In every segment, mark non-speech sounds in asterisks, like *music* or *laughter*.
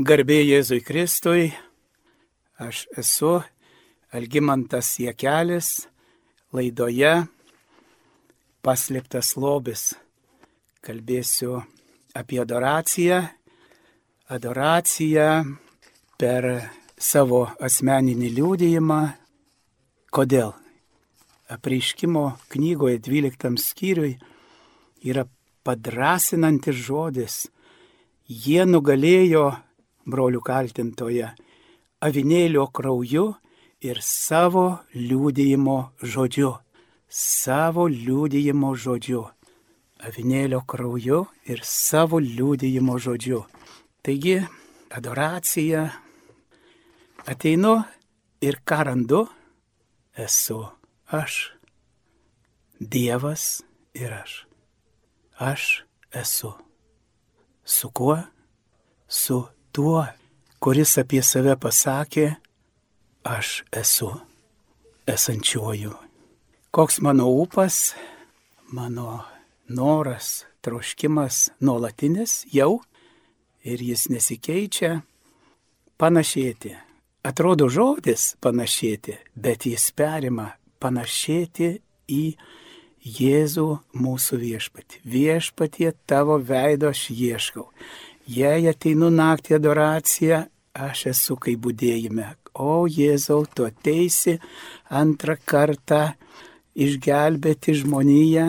Garbė Jėzui Kristui, aš esu Algymantas Jekelis laidoje Paslėptas lobis. Kalbėsiu apie adoraciją, adoraciją per savo asmeninį liūdėjimą. Kodėl? Apreiškimo knygoje 12 skyriui yra padrasinantis žodis. Jie nugalėjo brolių kaltintoje, avinėlio krauju ir savo liūdėjimo žodžiu. Savo liūdėjimo žodžiu. Avinėlio krauju ir savo liūdėjimo žodžiu. Taigi, adoracija. Ateinu ir ką randu? Esu aš. Dievas ir aš. Aš esu. Su kuo? Su tuo, kuris apie save pasakė, aš esu esančioju. Koks mano upas, mano noras, troškimas nuolatinis jau ir jis nesikeičia panašėti. Atrodo žodis panašėti, bet jis perima panašėti į Jėzų mūsų viešpatį. Viešpatie tavo veido aš ieškau. Jei ateinu naktį adoraciją, aš esu kaip būdėjime. O Jėzau, tu ateisi antrą kartą išgelbėti žmoniją.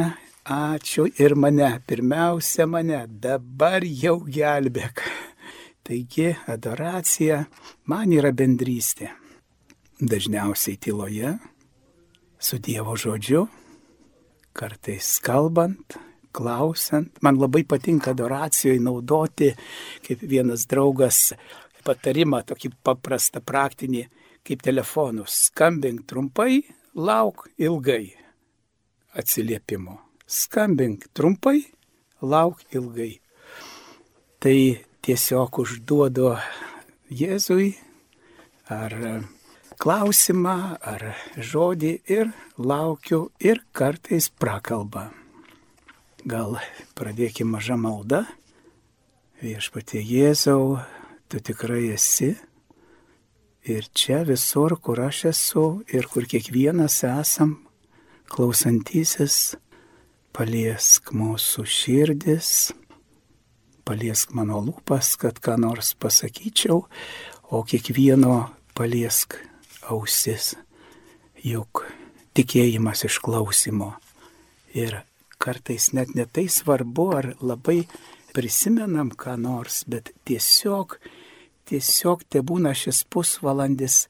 Ačiū ir mane, pirmiausia mane, dabar jau gelbėk. Taigi adoracija man yra bendrystė. Dažniausiai tyloje, su Dievo žodžiu, kartais kalbant, klausiant. Man labai patinka adoracijoje naudoti, kaip vienas draugas, patarimą, tokį paprastą praktinį, kaip telefonus. Skambink trumpai, lauk ilgai. Atsiliepimo. Skambink trumpai, lauk ilgai. Tai tiesiog užduodu Jėzui ar klausimą, ar žodį ir laukiu ir kartais prakalbą. Gal pradėkime mažą maldą. Viešpatie Jėzau, tu tikrai esi. Ir čia visur, kur aš esu ir kur kiekvienas esam, klausantysis, paliesk mūsų širdis, paliesk mano lūpas, kad ką nors pasakyčiau, o kiekvieno paliesk ausis, juk tikėjimas išklausimo ir kartais net netai svarbu, ar labai prisimenam ką nors, bet tiesiog, tiesiog te būna šis pusvalandis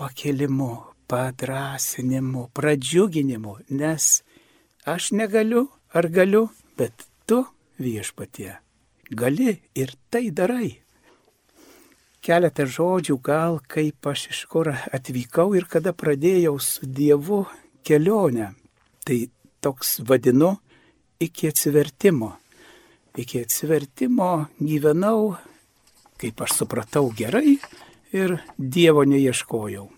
pakelimu, padrasinimu, pradžiuginimu, nes aš negaliu ar galiu, bet tu viešpatie gali ir tai darai. Keletą žodžių gal, kaip aš iš kur atvykau ir kada pradėjau su Dievu kelionę. Tai toks vadinu iki atsivertimo. Iki atsivertimo gyvenau, kaip aš supratau, gerai ir Dievo neieškojau.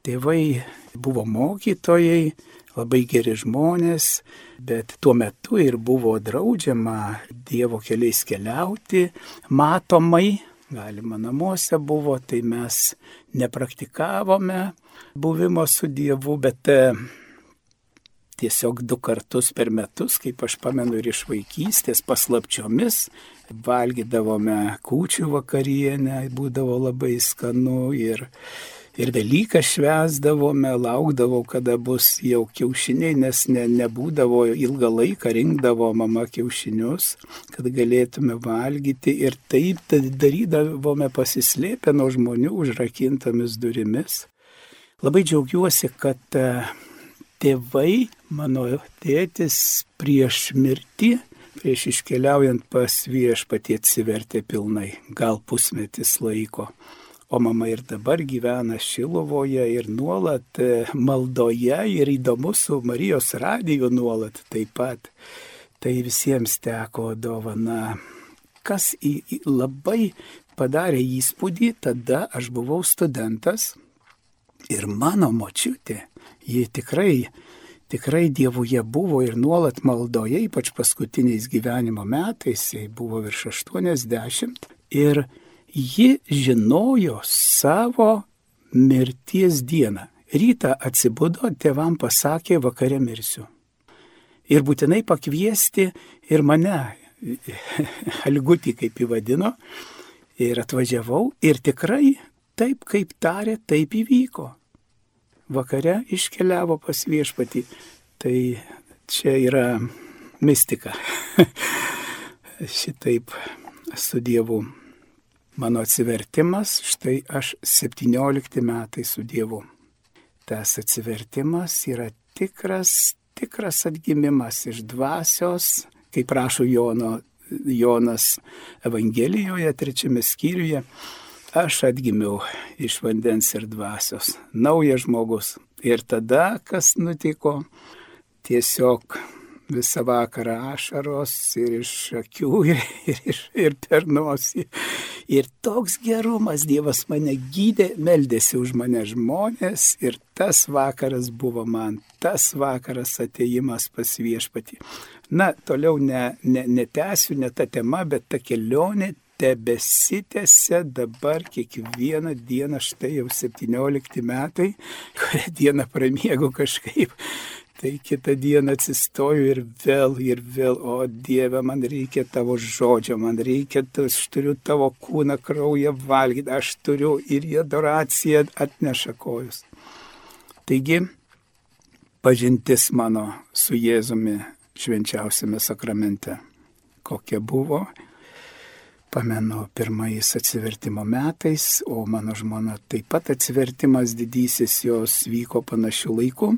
Tėvai buvo mokytojai, labai geri žmonės, bet tuo metu ir buvo draudžiama Dievo keliais keliauti, matomai, galima namuose buvo, tai mes nepraktikavome buvimo su Dievu, bet tiesiog du kartus per metus, kaip aš pamenu ir iš vaikystės paslapčiomis, valgydavome kūčių vakarienę, būdavo labai skanu ir, ir Velyką švesdavome, laukdavau, kada bus jau kiaušiniai, nes ne, nebūdavo ilgą laiką, rinkdavo mama kiaušinius, kad galėtume valgyti ir taip darydavome pasislėpę nuo žmonių užrakintomis durimis. Labai džiaugiuosi, kad tėvai, mano tėtis prieš mirtį, prieš iškeliaujant pas viešpatį atsivertė pilnai, gal pusmetis laiko. O mama ir dabar gyvena Šilovoje ir nuolat e, maldoje ir įdomu su Marijos radiju nuolat taip pat. Tai visiems teko dovana. Kas į, į labai padarė įspūdį, tada aš buvau studentas ir mano močiutė ji tikrai, tikrai dievuje buvo ir nuolat maldoje, ypač paskutiniais gyvenimo metais, jai buvo virš 80. Ir ji žinojo savo mirties dieną. Rytą atsibudo, tėvam pasakė, vakare mirsiu. Ir būtinai pakviesti ir mane, *laughs* Algutį kaip įvadino, ir atvažiavau ir tikrai taip, kaip tarė, taip įvyko. Vakare iškeliavo pas viešpatį. Tai čia yra mistika. *laughs* Šitaip su Dievu. Mano atsivertimas, štai aš 17 metai su Dievu tas atsivertimas yra tikras, tikras atgimimas iš dvasios, kaip rašo Jono, Jonas Evangelijoje, trečiame skyriuje. Aš atgimiau iš vandens ir dvasios, naujas žmogus. Ir tada, kas nutiko, tiesiog visą vakarą ašaros ir iš akių, *laughs* ir, ir, ir per nosį. Ir toks gerumas Dievas mane gydė, meldėsi už mane žmonės ir tas vakaras buvo man, tas vakaras ateimas pas viešpatį. Na, toliau ne, ne, netęsiu, ne ta tema, bet ta kelionė tebesitėse dabar kiekvieną dieną, štai jau 17 metai, kurią dieną pramiegu kažkaip Tai kitą dieną atsistoju ir vėl, ir vėl, o Dieve, man reikia tavo žodžio, man reikia, aš turiu tavo kūną, kraują valgyti, aš turiu ir į adoraciją atneša kojus. Taigi, pažintis mano su Jėzumi švenčiausiame sakramente, kokia buvo, pamenu pirmais atsivertimo metais, o mano žmona taip pat atsivertimas didysis jos vyko panašių laikų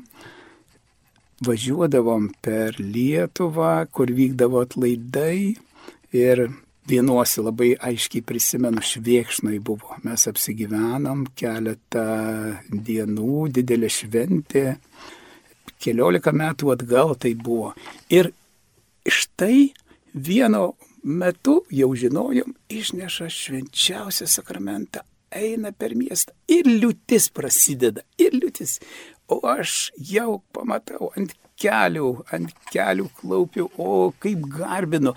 važiuodavom per Lietuvą, kur vykdavo atlaidai ir vienuosi labai aiškiai prisimenu, šviekšnai buvo. Mes apsigyvenom keletą dienų, didelė šventė, keliolika metų atgal tai buvo. Ir štai vieno metu jau žinojom, išneša švenčiausią sakramentą, eina per miestą ir liūtis prasideda, ir liūtis. O aš jau pamatau ant kelių, ant kelių klaupiu, o kaip garbinu.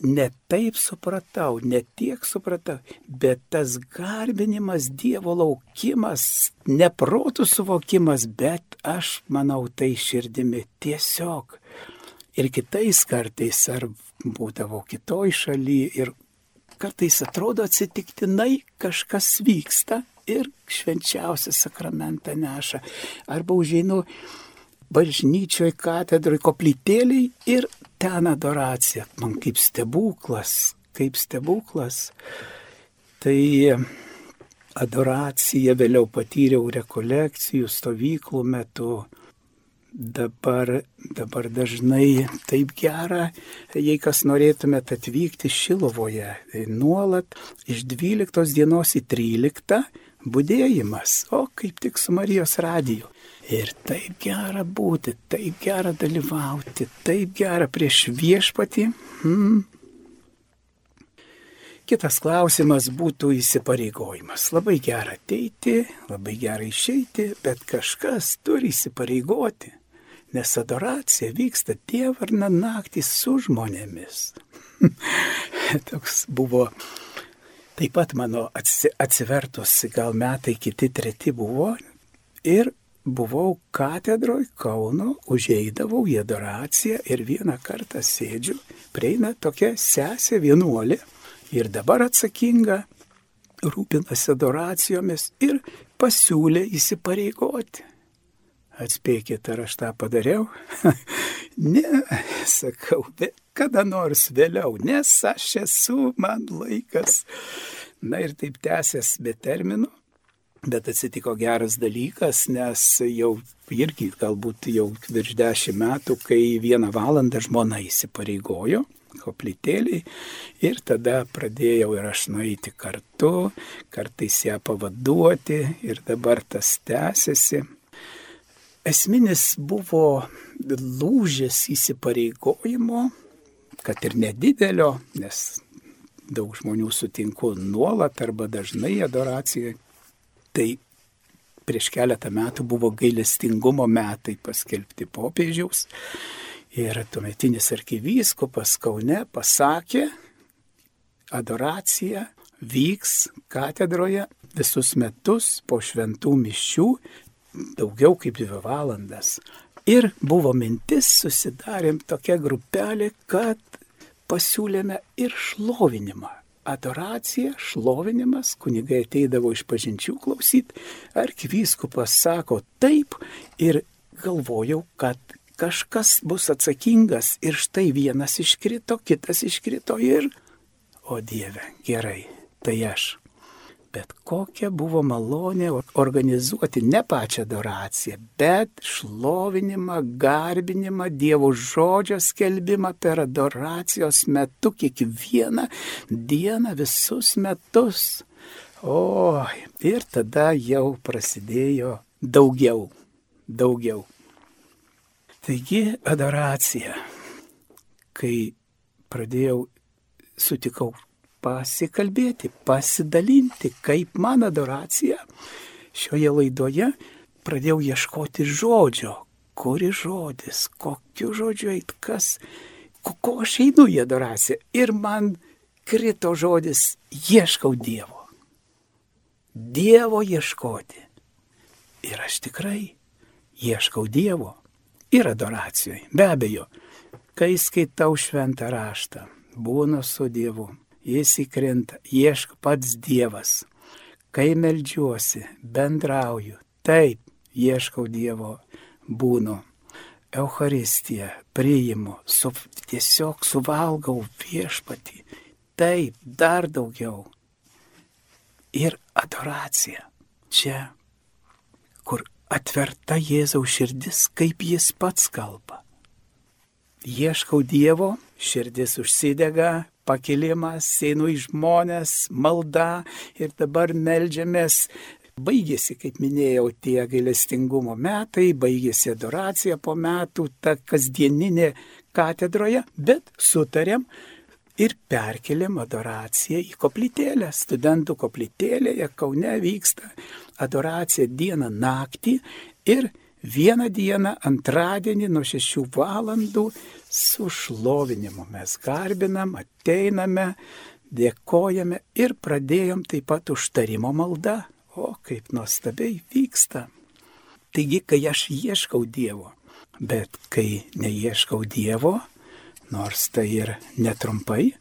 Ne taip supratau, ne tiek supratau, bet tas garbinimas, Dievo laukimas, neprotų suvokimas, bet aš manau tai širdimi tiesiog. Ir kitais kartais, ar būdavo kitoj šaly, ir kartais atrodo atsitiktinai kažkas vyksta ir švenčiausią sakramentą neša. Arba užeinu bažnyčioje, katedroje, koplytėliai ir ten adoracija. Man kaip stebuklas, kaip stebuklas. Tai adoraciją vėliau patyriau rekolekcijų, stovyklų metu. Dabar, dabar dažnai taip gera, jei kas norėtumėte atvykti Šilovoje, tai nuolat iš 12 dienos į 13 būdėjimas, o kaip tik su Marijos radiju. Ir taip gera būti, taip gera dalyvauti, taip gera prieš viešpatį. Hmm. Kitas klausimas būtų įsipareigojimas. Labai gera ateiti, labai gera išeiti, bet kažkas turi įsipareigoti, nes adoracija vyksta dievarna naktį su žmonėmis. *laughs* Toks buvo Taip pat mano atsivertus, gal metai kiti treti buvo ir buvau katedroje Kauno, užeidavau į adoraciją ir vieną kartą sėdžiu, prieina tokia sesė vienuolė ir dabar atsakinga, rūpinasi adoracijomis ir pasiūlė įsipareigoti. Atspėkit, ar aš tą padariau? *laughs* ne, sakau, bet kada nors vėliau, nes aš esu, man laikas. Na ir taip tęsės be terminų, bet atsitiko geras dalykas, nes jau irgi galbūt jau virš dešimt metų, kai vieną valandą žmona įsipareigojo koplytėliai ir tada pradėjau ir aš nueiti kartu, kartais ją pavaduoti ir dabar tas tęsiasi esminis buvo lūžis įsipareigojimo, kad ir nedidelio, nes daug žmonių sutinku nuolat arba dažnai adoracijoje. Tai prieš keletą metų buvo gailestingumo metai paskelbti popiežiaus ir tuometinis arkivyskupas Kaune pasakė, adoracija vyks katedroje visus metus po šventų mišių, daugiau kaip dvi valandas. Ir buvo mintis, susidarėm tokia grupelė, kad pasiūlėme ir šlovinimą. Adoracija, šlovinimas, kunigai ateidavo iš pažinčių klausyti, arkivyskupas sako taip ir galvojau, kad kažkas bus atsakingas ir štai vienas iškrito, kitas iškrito ir, o Dieve, gerai, tai aš. Bet kokia buvo malonė organizuoti ne pačią adoraciją, bet šlovinimą, garbinimą, Dievo žodžio skelbimą per adoracijos metu, kiekvieną dieną, visus metus. O, ir tada jau prasidėjo daugiau, daugiau. Taigi adoracija, kai pradėjau, sutikau pasikalbėti, pasidalinti, kaip man adoracija. Šioje laidoje pradėjau ieškoti žodžio, kuri žodis, kokiu žodžiu eit, kas, ko, ko aš einu į adoraciją. Ir man krito žodis ieškau Dievo. Dievo ieškoti. Ir aš tikrai ieškau Dievo ir adoracijoje. Be abejo, kai skaitau šventą raštą, būnu su Dievu, jis įkrenta, ieško pats Dievas. Kai melžiuosi, bendrauju, taip, ieškau Dievo, būnu. Euharistiją priimu, su, tiesiog suvalgau viešpatį, taip, dar daugiau. Ir adoracija. Čia, kur atverta Jėzaus širdis, kaip jis pats kalba. Ieškau Dievo, širdis užsidega, pakilimas, einu į žmonės, malda ir dabar melžiamės. Baigėsi, kaip minėjau, tie gailestingumo metai, baigėsi adoracija po metų, ta kasdieninė katedroje, bet sutarėm ir perkeliam adoraciją į koplytėlę. Studentų koplytėlėje Kaune vyksta adoracija dieną naktį ir vieną dieną, antradienį nuo 6 valandų su šlovinimu mes garbinam, ateiname, dėkojame ir pradėjom taip pat užtarimo maldą. O kaip nuostabiai vyksta. Taigi, kai aš ieškau Dievo, bet kai neieškau Dievo, nors tai ir netrumpai,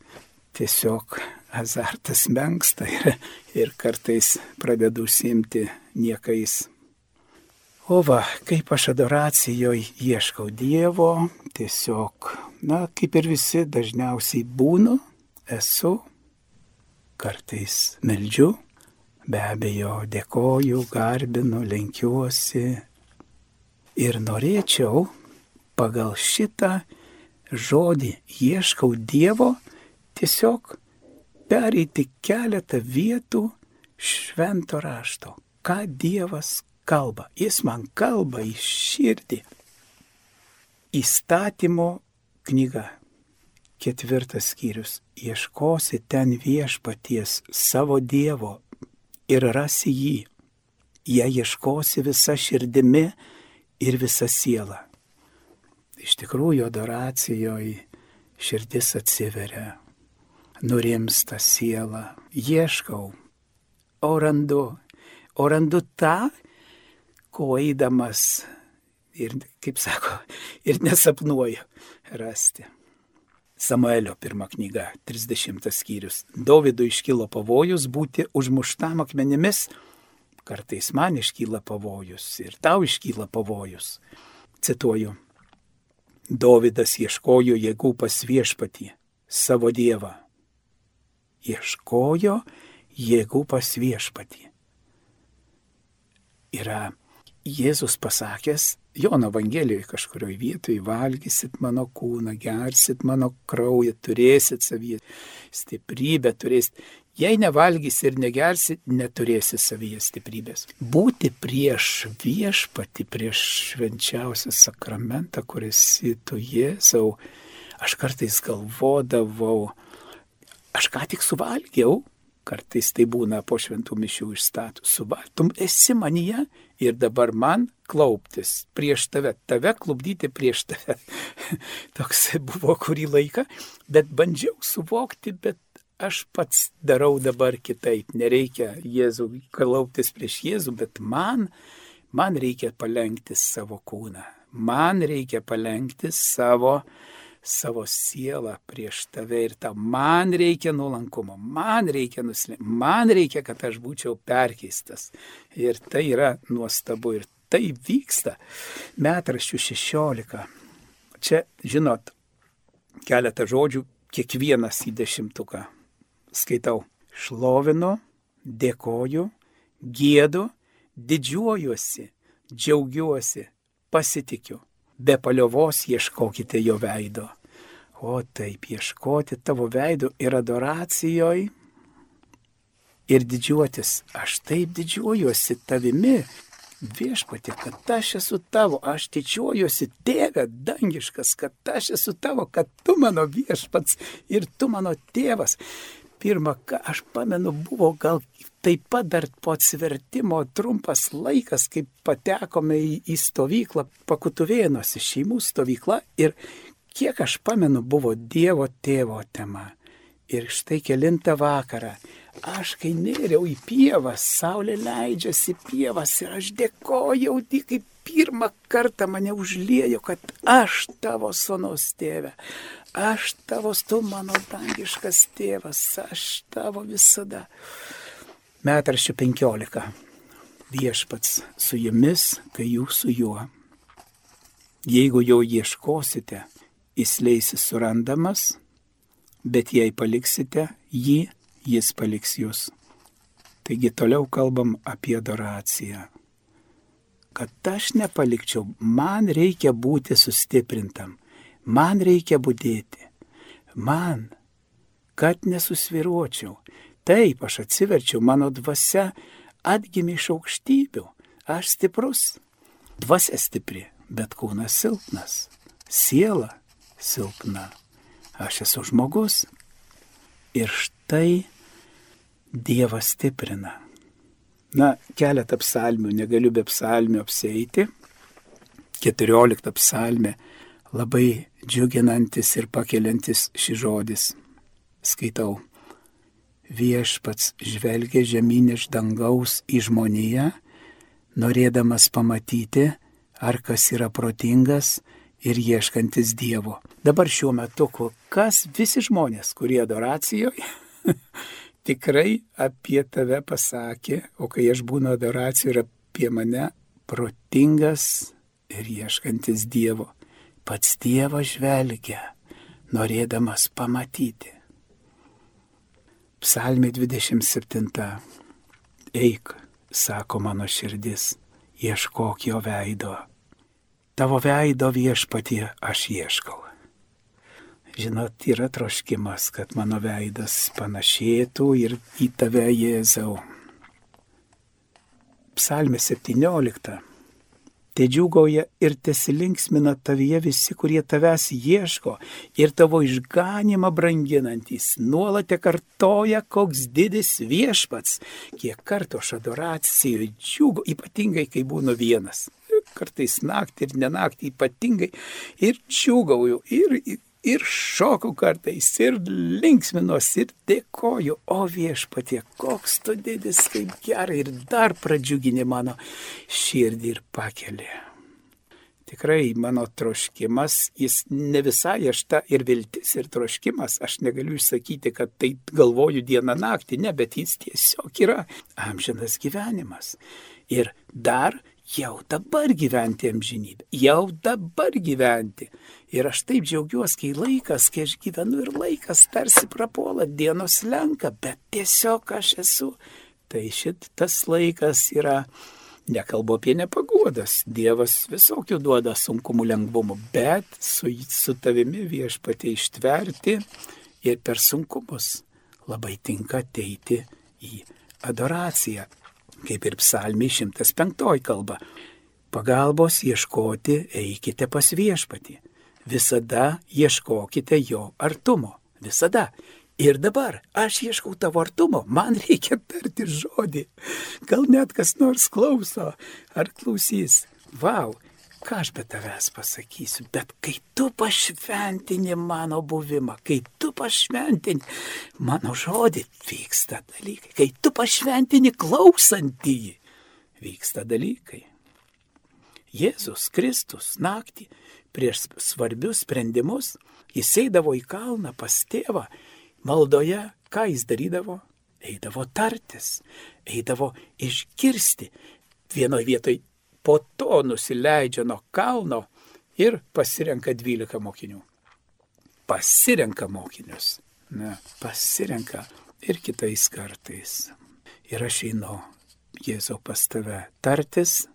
tiesiog azartas menksta ir, ir kartais pradedu užsimti niekais O va, kaip aš adoracijoje ieškau Dievo, tiesiog, na, kaip ir visi dažniausiai būnu, esu, kartais meldžiu, be abejo dėkoju, garbinu, lenkiuosi. Ir norėčiau pagal šitą žodį ieškau Dievo tiesiog pereiti keletą vietų švento rašto, ką Dievas kalba. Jis man kalba į širdį. Įstatymo knyga. Ketvirtas skyrius. Ieškosi ten viešpaties savo Dievo ir rasi jį. Jei ieškosi visa širdimi ir visa siela. Iš tikrųjų, adoracijoje širdis atsiveria, nurimsta siela, ieškau, o randu, o randu tą, ko eidamas ir, kaip sako, ir nesapnuoju rasti. Samuelio pirma knyga, 30 skyrius. Dovydui iškilo pavojus būti užmuštam akmenimis. Kartais man iškyla pavojus ir tau iškyla pavojus. Cituoju. Dovydas ieškojo jėgų pas viešpatį, savo dievą. Ieškojo jėgų pas viešpatį. Yra Jėzus pasakęs, Jono Evangelijoje kažkurioje vietoje valgysit mano kūną, gersit mano kraują, turėsit savyje stiprybę, turėsit. Jei nevalgysi ir negersi, neturėsi savyje stiprybės. Būti prieš viešpati, prieš švenčiausią sakramentą, kuris tu Jėzau, aš kartais galvodavau, aš ką tik suvalgiau, kartais tai būna po šventų mišių išstatų, suvaltum, esi manyje ir dabar man klauptis prieš tave, tave klubdyti prieš tave. *laughs* Toks buvo kurį laiką, bet bandžiau suvokti, bet aš pats darau dabar kitaip. Nereikia Jėzų klauptis prieš Jėzų, bet man, man reikia palengti savo kūną. Man reikia palengti savo savo sielą prieš tave ir tau. Man reikia nuolankumo, man reikia nuslėpti, man reikia, kad aš būčiau perkeistas. Ir tai yra nuostabu ir tai vyksta. Metraščių 16. Čia, žinot, keletą žodžių, kiekvienas į dešimtuką. Skaitau. Šlovinu, dėkoju, gėdu, didžiuojuosi, džiaugiuosi, pasitikiu be paliovos ieškokite jo veido. O taip, ieškoti tavo veido ir adoracijoje ir didžiuotis. Aš taip didžiuojuosi tavimi, viešpatė, kad aš esu tavo, aš didžiuojuosi tėvė dangiškas, kad aš esu tavo, kad tu mano viešpats ir tu mano tėvas. Pirmą, ką aš pamenu, buvo gal taip pat dar po atsivertimo trumpas laikas, kai patekome į, į stovyklą Pakutuvėnuose, šeimų stovyklą ir kiek aš pamenu, buvo Dievo tėvo tema. Ir štai kilintą vakarą, aš kai nėriau į pievas, saulė leidžiasi pievas ir aš dėkojau, kaip pirmą kartą mane užliejo, kad aš tavo sonos tėve, aš tavo, tu mano dangiškas tėvas, aš tavo visada. Metraščių 15. Viešpats su jumis, kai jūs su juo. Jeigu jo ieškosite, jis leisis surandamas, bet jei paliksite jį, jis paliks jūs. Taigi toliau kalbam apie adoraciją. Kad aš nepalikčiau, man reikia būti sustiprintam, man reikia būdėti, man, kad nesusviruočiau. Taip, aš atsiverčiau, mano dvasia atgimė iš aukštybių, aš stiprus, dvasia stipri, bet kūnas silpnas, siela silpna, aš esu žmogus. Ir štai Dievas stiprina. Na, keletą psalmių, negaliu be psalmių apseiti. Keturioliktą psalmę labai džiuginantis ir pakeliantis šis žodis. Skaitau. Viešpats žvelgia žemyn iš dangaus į žmoniją, norėdamas pamatyti, ar kas yra protingas ir ieškantis Dievo. Dabar šiuo metu, kas visi žmonės, kurie adoracijoje, *laughs* tikrai apie tave pasakė, o kai aš būnu adoracijoje ir apie mane, protingas ir ieškantis Dievo. Pats Dievas žvelgia, norėdamas pamatyti. Psalmė 27. Eik, sako mano širdis, ieškok jo veido Tavo veido viešpatie aš ieškau. Žinot, yra troškimas, kad mano veidas panašėtų ir į tave Jėzau. Psalmė 17. Te džiugauja ir tesilinksmina tavyje visi, kurie tavęs ieško ir tavo išganimą branginantys. Nuolatė kartoja, koks didis viešpats. Kiek kartų aš adoracijoje džiugu, ypatingai kai būnu vienas kartais naktį ir nenaktį ypatingai, ir džiugauju, ir, ir šoku kartais, ir linksminuosi, ir dėkoju, o viešpatie, koks tu didis, kaip gerai, ir dar pradžiugini mano širdį ir pakelį. Tikrai mano troškimas, jis ne visai aš ta ir viltis ir troškimas, aš negaliu išsakyti, kad tai galvoju dieną naktį, ne, bet jis tiesiog yra amžinas gyvenimas. Ir dar jau dabar gyventi amžinybę, jau dabar gyventi. Ir aš taip džiaugiuosi, kai laikas, kai aš gyvenu ir laikas tarsi prapuola, dienos lenka, bet tiesiog aš esu. Tai šit tas laikas yra, nekalbu apie nepagodas, Dievas visokių duoda sunkumų lengvumų, bet su, su tavimi viešpatie ištverti ir per sunkumus labai tinka ateiti į adoraciją, kaip ir psalmiai 105 kalba. Pagalbos ieškoti eikite pas viešpatį. Visada ieškokite jo artumo. Visada. Ir dabar aš ieškau tavo artumo, man reikia tarti žodį. Gal net kas nors klauso ar klausys. Vau, ką aš be tavęs pasakysiu, bet kai tu pašventini mano buvimą, kai tu pašventini mano žodį, vyksta dalykai, kai tu pašventini klausantįjį, vyksta dalykai. Jėzus Kristus naktį prieš svarbius sprendimus, jis eidavo į kalną pas tėvą, maldoje, ką jis darydavo? Eidavo tartis, eidavo išgirsti. Vienoje vietoje po to nusileidžia nuo kalno ir pasirenka 12 mokinių. Pasirenka mokinius. Ne, pasirenka ir kitais kartais. Ir aš einu, Jėzau, pas tave tartis,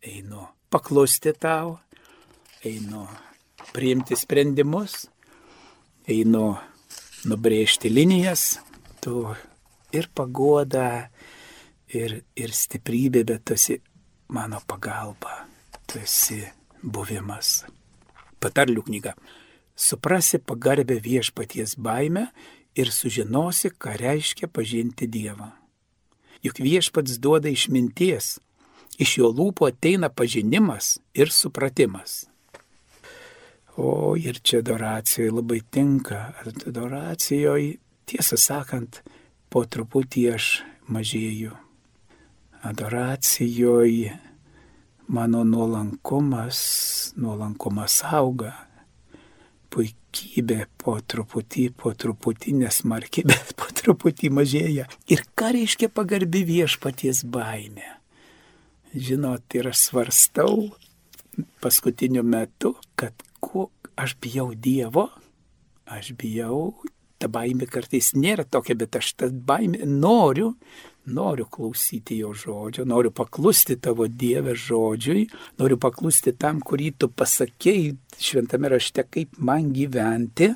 einu paklusti tau, einu priimti sprendimus, einu nubrėžti linijas, tu ir pagoda, ir, ir stiprybė, bet tu esi mano pagalba, tu esi buvimas. Patarlių knyga. Suprasi pagarbę viešpaties baimę ir sužinosi, ką reiškia pažinti Dievą. Juk viešpats duoda išminties, iš jo lūpų ateina pažinimas ir supratimas. O ir čia adoracijoje labai tinka. Adoracijoje, tiesą sakant, po truputį aš mažėju. Adoracijoje mano nuolankumas, nuolankumas auga. Puikybė po truputį, po truputį nesmarkiai, *laughs* bet po truputį mažėja. Ir ką reiškia pagarbi viešpaties baimė? Žinot, ir aš svarstau paskutiniu metu, kad ko aš bijau Dievo, aš bijau, ta baimė kartais nėra tokia, bet aš tą baimę noriu, noriu klausyti jo žodžio, noriu paklusti tavo Dievę žodžiui, noriu paklusti tam, kurį tu pasakėjai šventame rašte, kaip man gyventi.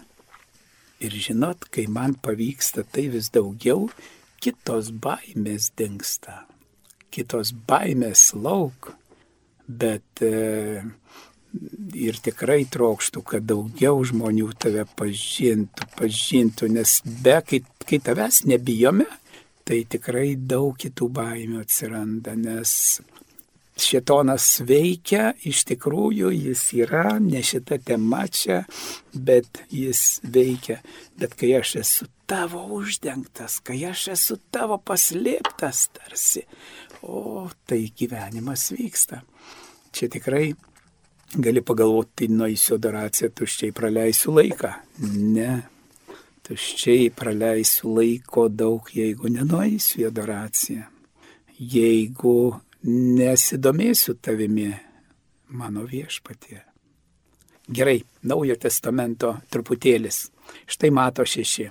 Ir žinot, kai man pavyksta tai vis daugiau, kitos baimės dinksta, kitos baimės lauk. Bet e, ir tikrai trokštų, kad daugiau žmonių tave pažintų, pažintų, nes be, kai, kai tavęs nebijome, tai tikrai daug kitų baimių atsiranda, nes šetonas veikia, iš tikrųjų jis yra, ne šita tema čia, bet jis veikia. Bet kai aš esu tavo uždengtas, kai aš esu tavo paslėptas tarsi, o tai gyvenimas vyksta. Čia tikrai gali pagalvoti, tai nueisiu adoraciją, tuščiai praleisiu laiką. Ne, tuščiai praleisiu laiko daug, jeigu nenueisiu į adoraciją. Jeigu nesidomėsiu tavimi, mano viešpatie. Gerai, naujo testamento truputėlis. Štai mato šeši.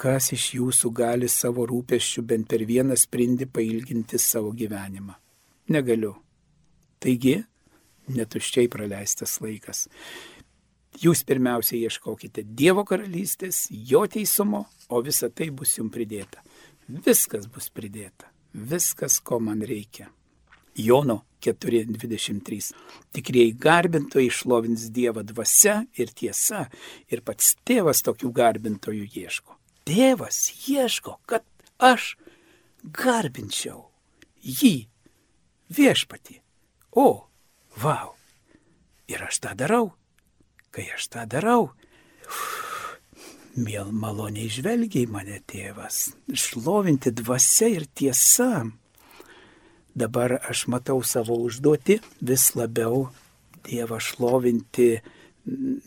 Kas iš jūsų gali savo rūpeščių bent per vieną sprindį pailginti savo gyvenimą? Negaliu. Taigi, netuščiai praleistas laikas. Jūs pirmiausia ieškokite Dievo karalystės, jo teisumo, o visa tai bus jums pridėta. Viskas bus pridėta. Viskas, ko man reikia. Jono 4.23. Tikrieji garbintojai išlovins Dievą dvasia ir tiesa ir pats tėvas tokių garbintojų ieško. Tėvas ieško, kad aš garbinčiau jį viešpatį. O, Vau. Ir aš tą darau. Kai aš tą darau, mėl maloniai žvelgia į mane tėvas. Šlovinti dvasia ir tiesa. Dabar aš matau savo užduoti vis labiau Dievą šlovinti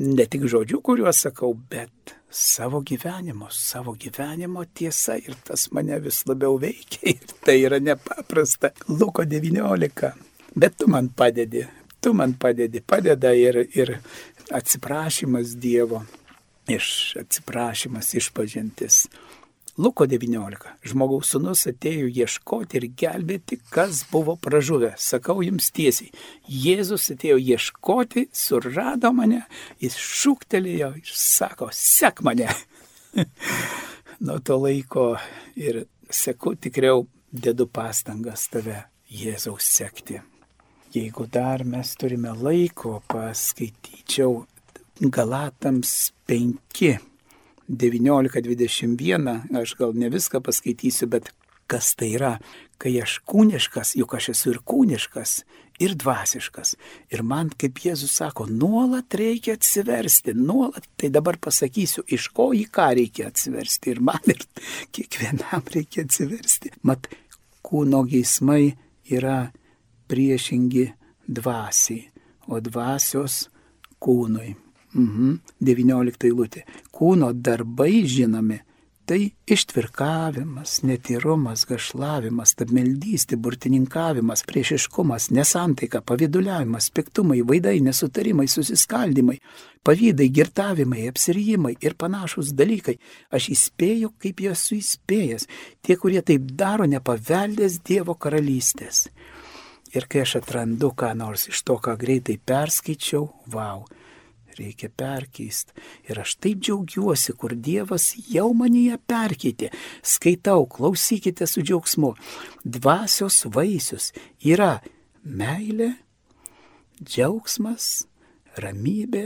ne tik žodžių, kuriuos sakau, bet savo gyvenimo, savo gyvenimo tiesa ir tas mane vis labiau veikia ir tai yra nepaprasta. Luko 19. Bet tu man padedi, tu man padedi, padeda ir, ir atsiprašymas Dievo, iš atsiprašymas, išpažintis. Luko 19. Žmogaus sunus atėjo ieškoti ir gelbėti, kas buvo pražuvę. Sakau jums tiesiai, Jėzus atėjo ieškoti, surado mane, jis šūktelėjo ir sako, sek mane. *laughs* Nuo to laiko ir seku tikriau, dedu pastangas tave Jėzaus sekti. Jeigu dar mes turime laiko, paskaityčiau Galatams 5, 19-21, aš gal ne viską paskaitysiu, bet kas tai yra, kai aš kūniškas, juk aš esu ir kūniškas, ir dvasiškas. Ir man, kaip Jėzus sako, nuolat reikia atsiversti, nuolat. Tai dabar pasakysiu, iš ko į ką reikia atsiversti. Ir man ir kiekvienam reikia atsiversti. Mat, kūno geismai yra priešingi dvasiai, o dvasios kūnui. Mhm. 19 eilutė. Kūno darbai žinomi Tai ištvirkavimas, netyrumas, gašlavimas, stabmeldystė, burtininkavimas, priešiškumas, nesantaika, paviduliavimas, piktumai, vaidai, nesutarimai, susiskaldimai, pavydai, girtavimai, apsirijimai ir panašus dalykai. Aš įspėju, kaip juos įspėjęs. Tie, kurie taip daro, nepaveldės Dievo karalystės. Ir kai aš atrandu ką nors iš to, ką greitai perskaičiau, wow, reikia perkeisti. Ir aš taip džiaugiuosi, kur Dievas jau manyje perkeitė. Skaitau, klausykite su džiaugsmu. Dvasios vaisius yra meilė, džiaugsmas, ramybė,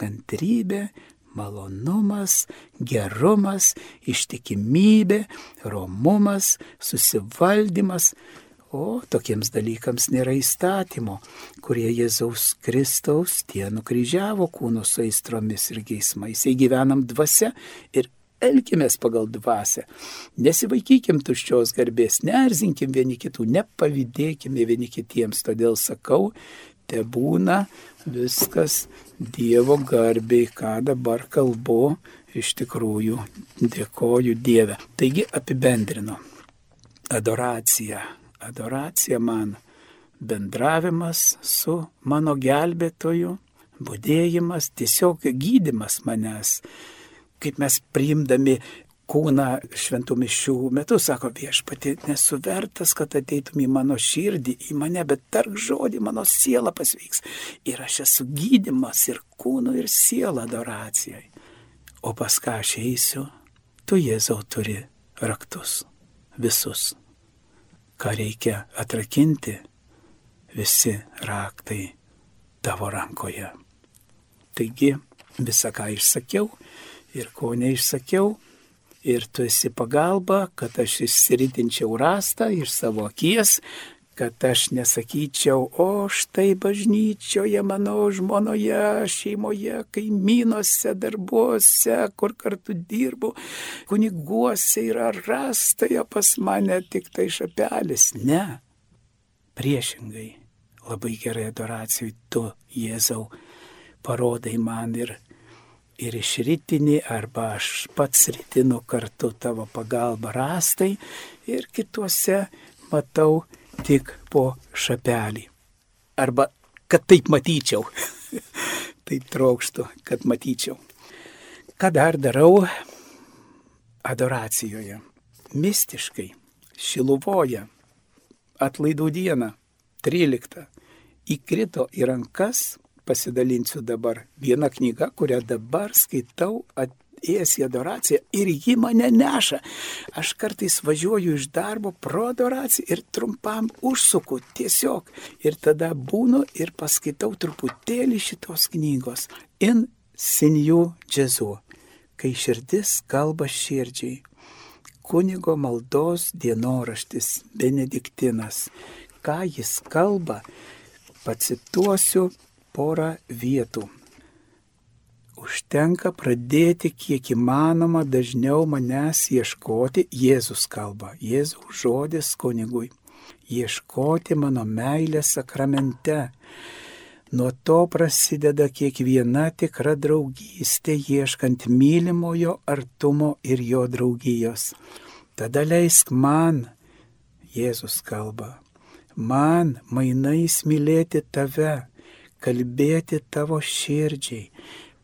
kantrybė, malonumas, gerumas, ištikimybė, romumas, susivaldymas, O tokiems dalykams nėra įstatymo, kurie Jėzaus Kristaus tie nukryžiavo kūno su aistromis ir geismais. Įgyvenam dvasia ir elkimės pagal dvasę. Nesivaikykim tuščios garbės, neerzinkim vieni kitų, nepavydėkime vieni kitiems. Todėl sakau, te būna viskas Dievo garbiai, ką dabar kalbu, iš tikrųjų dėkoju Dievę. Taigi apibendrinu. Adoracija adoracija man bendravimas su mano gelbėtoju, būdėjimas, tiesiog gydimas manęs. Kaip mes priimdami kūną šventų mišių metu, sako viešpati, nesu vertas, kad ateitum į mano širdį, į mane, bet tark žodį, mano siela pasveiks. Ir aš esu gydimas ir kūno, ir siela adoracijai. O pas ką aš eisiu, tu Jėzau turi raktus. Visus ką reikia atrakinti, visi raktai tavo rankoje. Taigi visą, ką išsakiau ir ko neišsakiau, ir tu esi pagalba, kad aš išsiritinčiau rastą iš savo akies, kad aš nesakyčiau, o štai bažnyčioje mano žmonoje, šeimoje, kaimynuose, darbuose, kur kartu dirbu, kuniguose yra rastoje pas mane tik tai šapelis. Ne. Priešingai, labai gerai adoracijai tu, Jėzau, parodai man ir ir išritinį, arba aš pats ritinu kartu tavo pagalba rastai ir kituose matau tik po šapelį. Arba kad taip matyčiau. *laughs* taip trokštų, kad matyčiau. Ką dar darau adoracijoje? Mistiškai, šiluvoje, atlaidų dieną, 13, įkrito į rankas, pasidalinsiu dabar, vieną knygą, kurią dabar skaitau at, ėjęs į adoraciją ir ji mane neša. Aš kartais važiuoju iš darbo pro adoraciją ir trumpam užsuku tiesiog. Ir tada būnu ir paskaitau truputėlį šitos knygos. In Sinjų džezu, kai širdis kalba širdžiai. Kunigo maldos dienoraštis Benediktinas. Ką jis kalba, pacituosiu porą vietų užtenka pradėti kiek įmanoma dažniau manęs ieškoti, Jėzus kalba, Jėzaus žodis kunigui, ieškoti mano meilės sakramente. Nuo to prasideda kiekviena tikra draugystė, ieškant mylimojo artumo ir jo draugijos. Tada leisk man, Jėzus kalba, man mainais mylėti tave, kalbėti tavo širdžiai,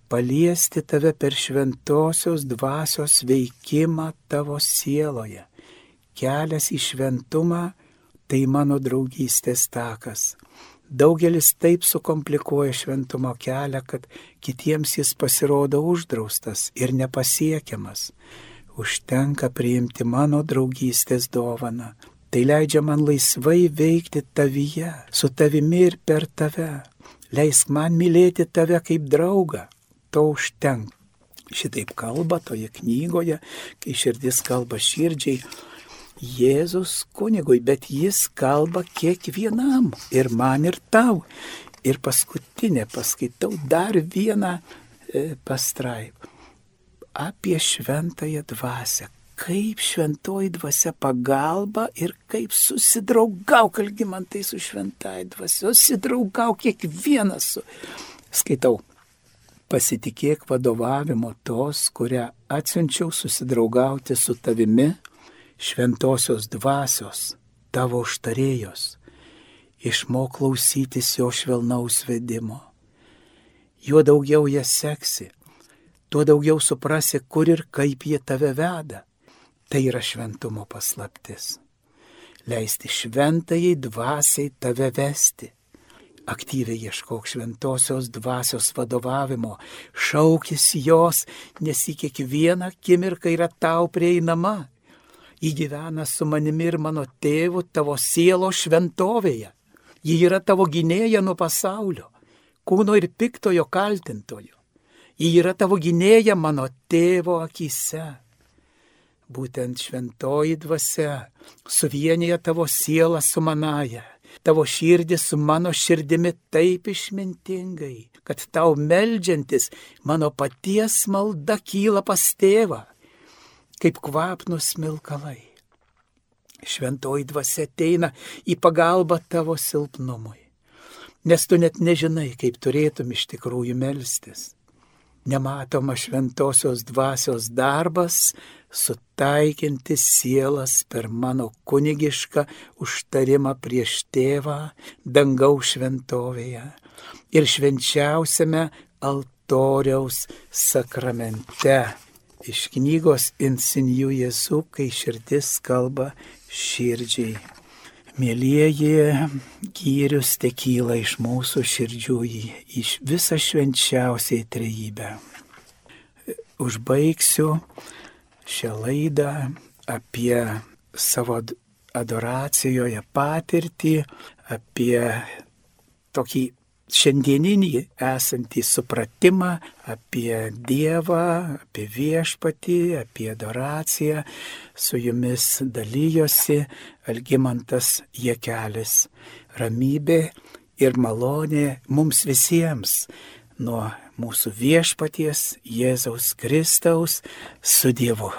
paliesti tave per šventosios dvasios veikimą tavo sieloje. Kelias į šventumą tai mano draugystės takas. Daugelis taip sukomplikuoja šventumo kelią, kad kitiems jis pasirodo uždraustas ir nepasiekiamas. Užtenka priimti mano draugystės dovaną. Tai leidžia man laisvai veikti tavyje, su tavimi ir per tave. Leisk man mylėti tave kaip draugą, to užtenka. Šitaip kalba toje knygoje, kai širdis kalba širdžiai, Jėzus kunigui, bet jis kalba kiekvienam ir man ir tau. Ir paskutinė paskaitau dar vieną e, pastraipą apie šventąją dvasę. Kaip šventoji dvasia pagalba ir kaip susidraugau, kalgi man tai su šventąją dvasia, susidraugau kiekvienas su. Skaitau. Pasitikėk vadovavimo tos, kurią atsiunčiau susidraugauti su tavimi, šventosios dvasios, tavo užtarėjos. Išmok klausytis jo švelnaus vedimo. Juo daugiau ją seksi, tuo daugiau suprasi, kur ir kaip jie tave veda. Tai yra šventumo paslaptis. Leisti šventajai dvasiai tave vesti. Aktyviai ieškok šventosios dvasios vadovavimo, šaukis jos, nes į kiekvieną akimirką yra tau prieinama. Ji gyvena su manimi ir mano tėvu tavo sielo šventovėje. Ji yra tavo gynėja nuo pasaulio, kūno ir piktojo kaltintojo. Ji yra tavo gynėja mano tėvo akise. Būtent šventoji dvasia suvienyje tavo sielą su manaja, tavo širdį su mano širdimi taip išmintingai, kad tau melžiantis mano paties malda kyla pas tėvą, kaip kvapnus smilkalai. Šventoji dvasia ateina į pagalbą tavo silpnumui, nes tu net nežinai, kaip turėtum iš tikrųjų melstis nematomas šventosios dvasios darbas sutaikinti sielas per mano kunigišką užtarimą prieš tėvą dangaus šventovėje ir švenčiausiame altoriaus sakramente. Iš knygos Insinijų Jėzų, kai širdis kalba širdžiai. Mėlyjeji, gyrius tekyla iš mūsų širdžių į, visą švenčiausiai trejybę. Užbaigsiu šią laidą apie savo adoracijoje patirtį, apie tokį šiandieninį esantį supratimą apie Dievą, apie viešpatį, apie adoraciją, su jumis dalyjosi Algymantas Jekelis. Ramybė ir malonė mums visiems nuo mūsų viešpaties Jėzaus Kristaus su Dievu.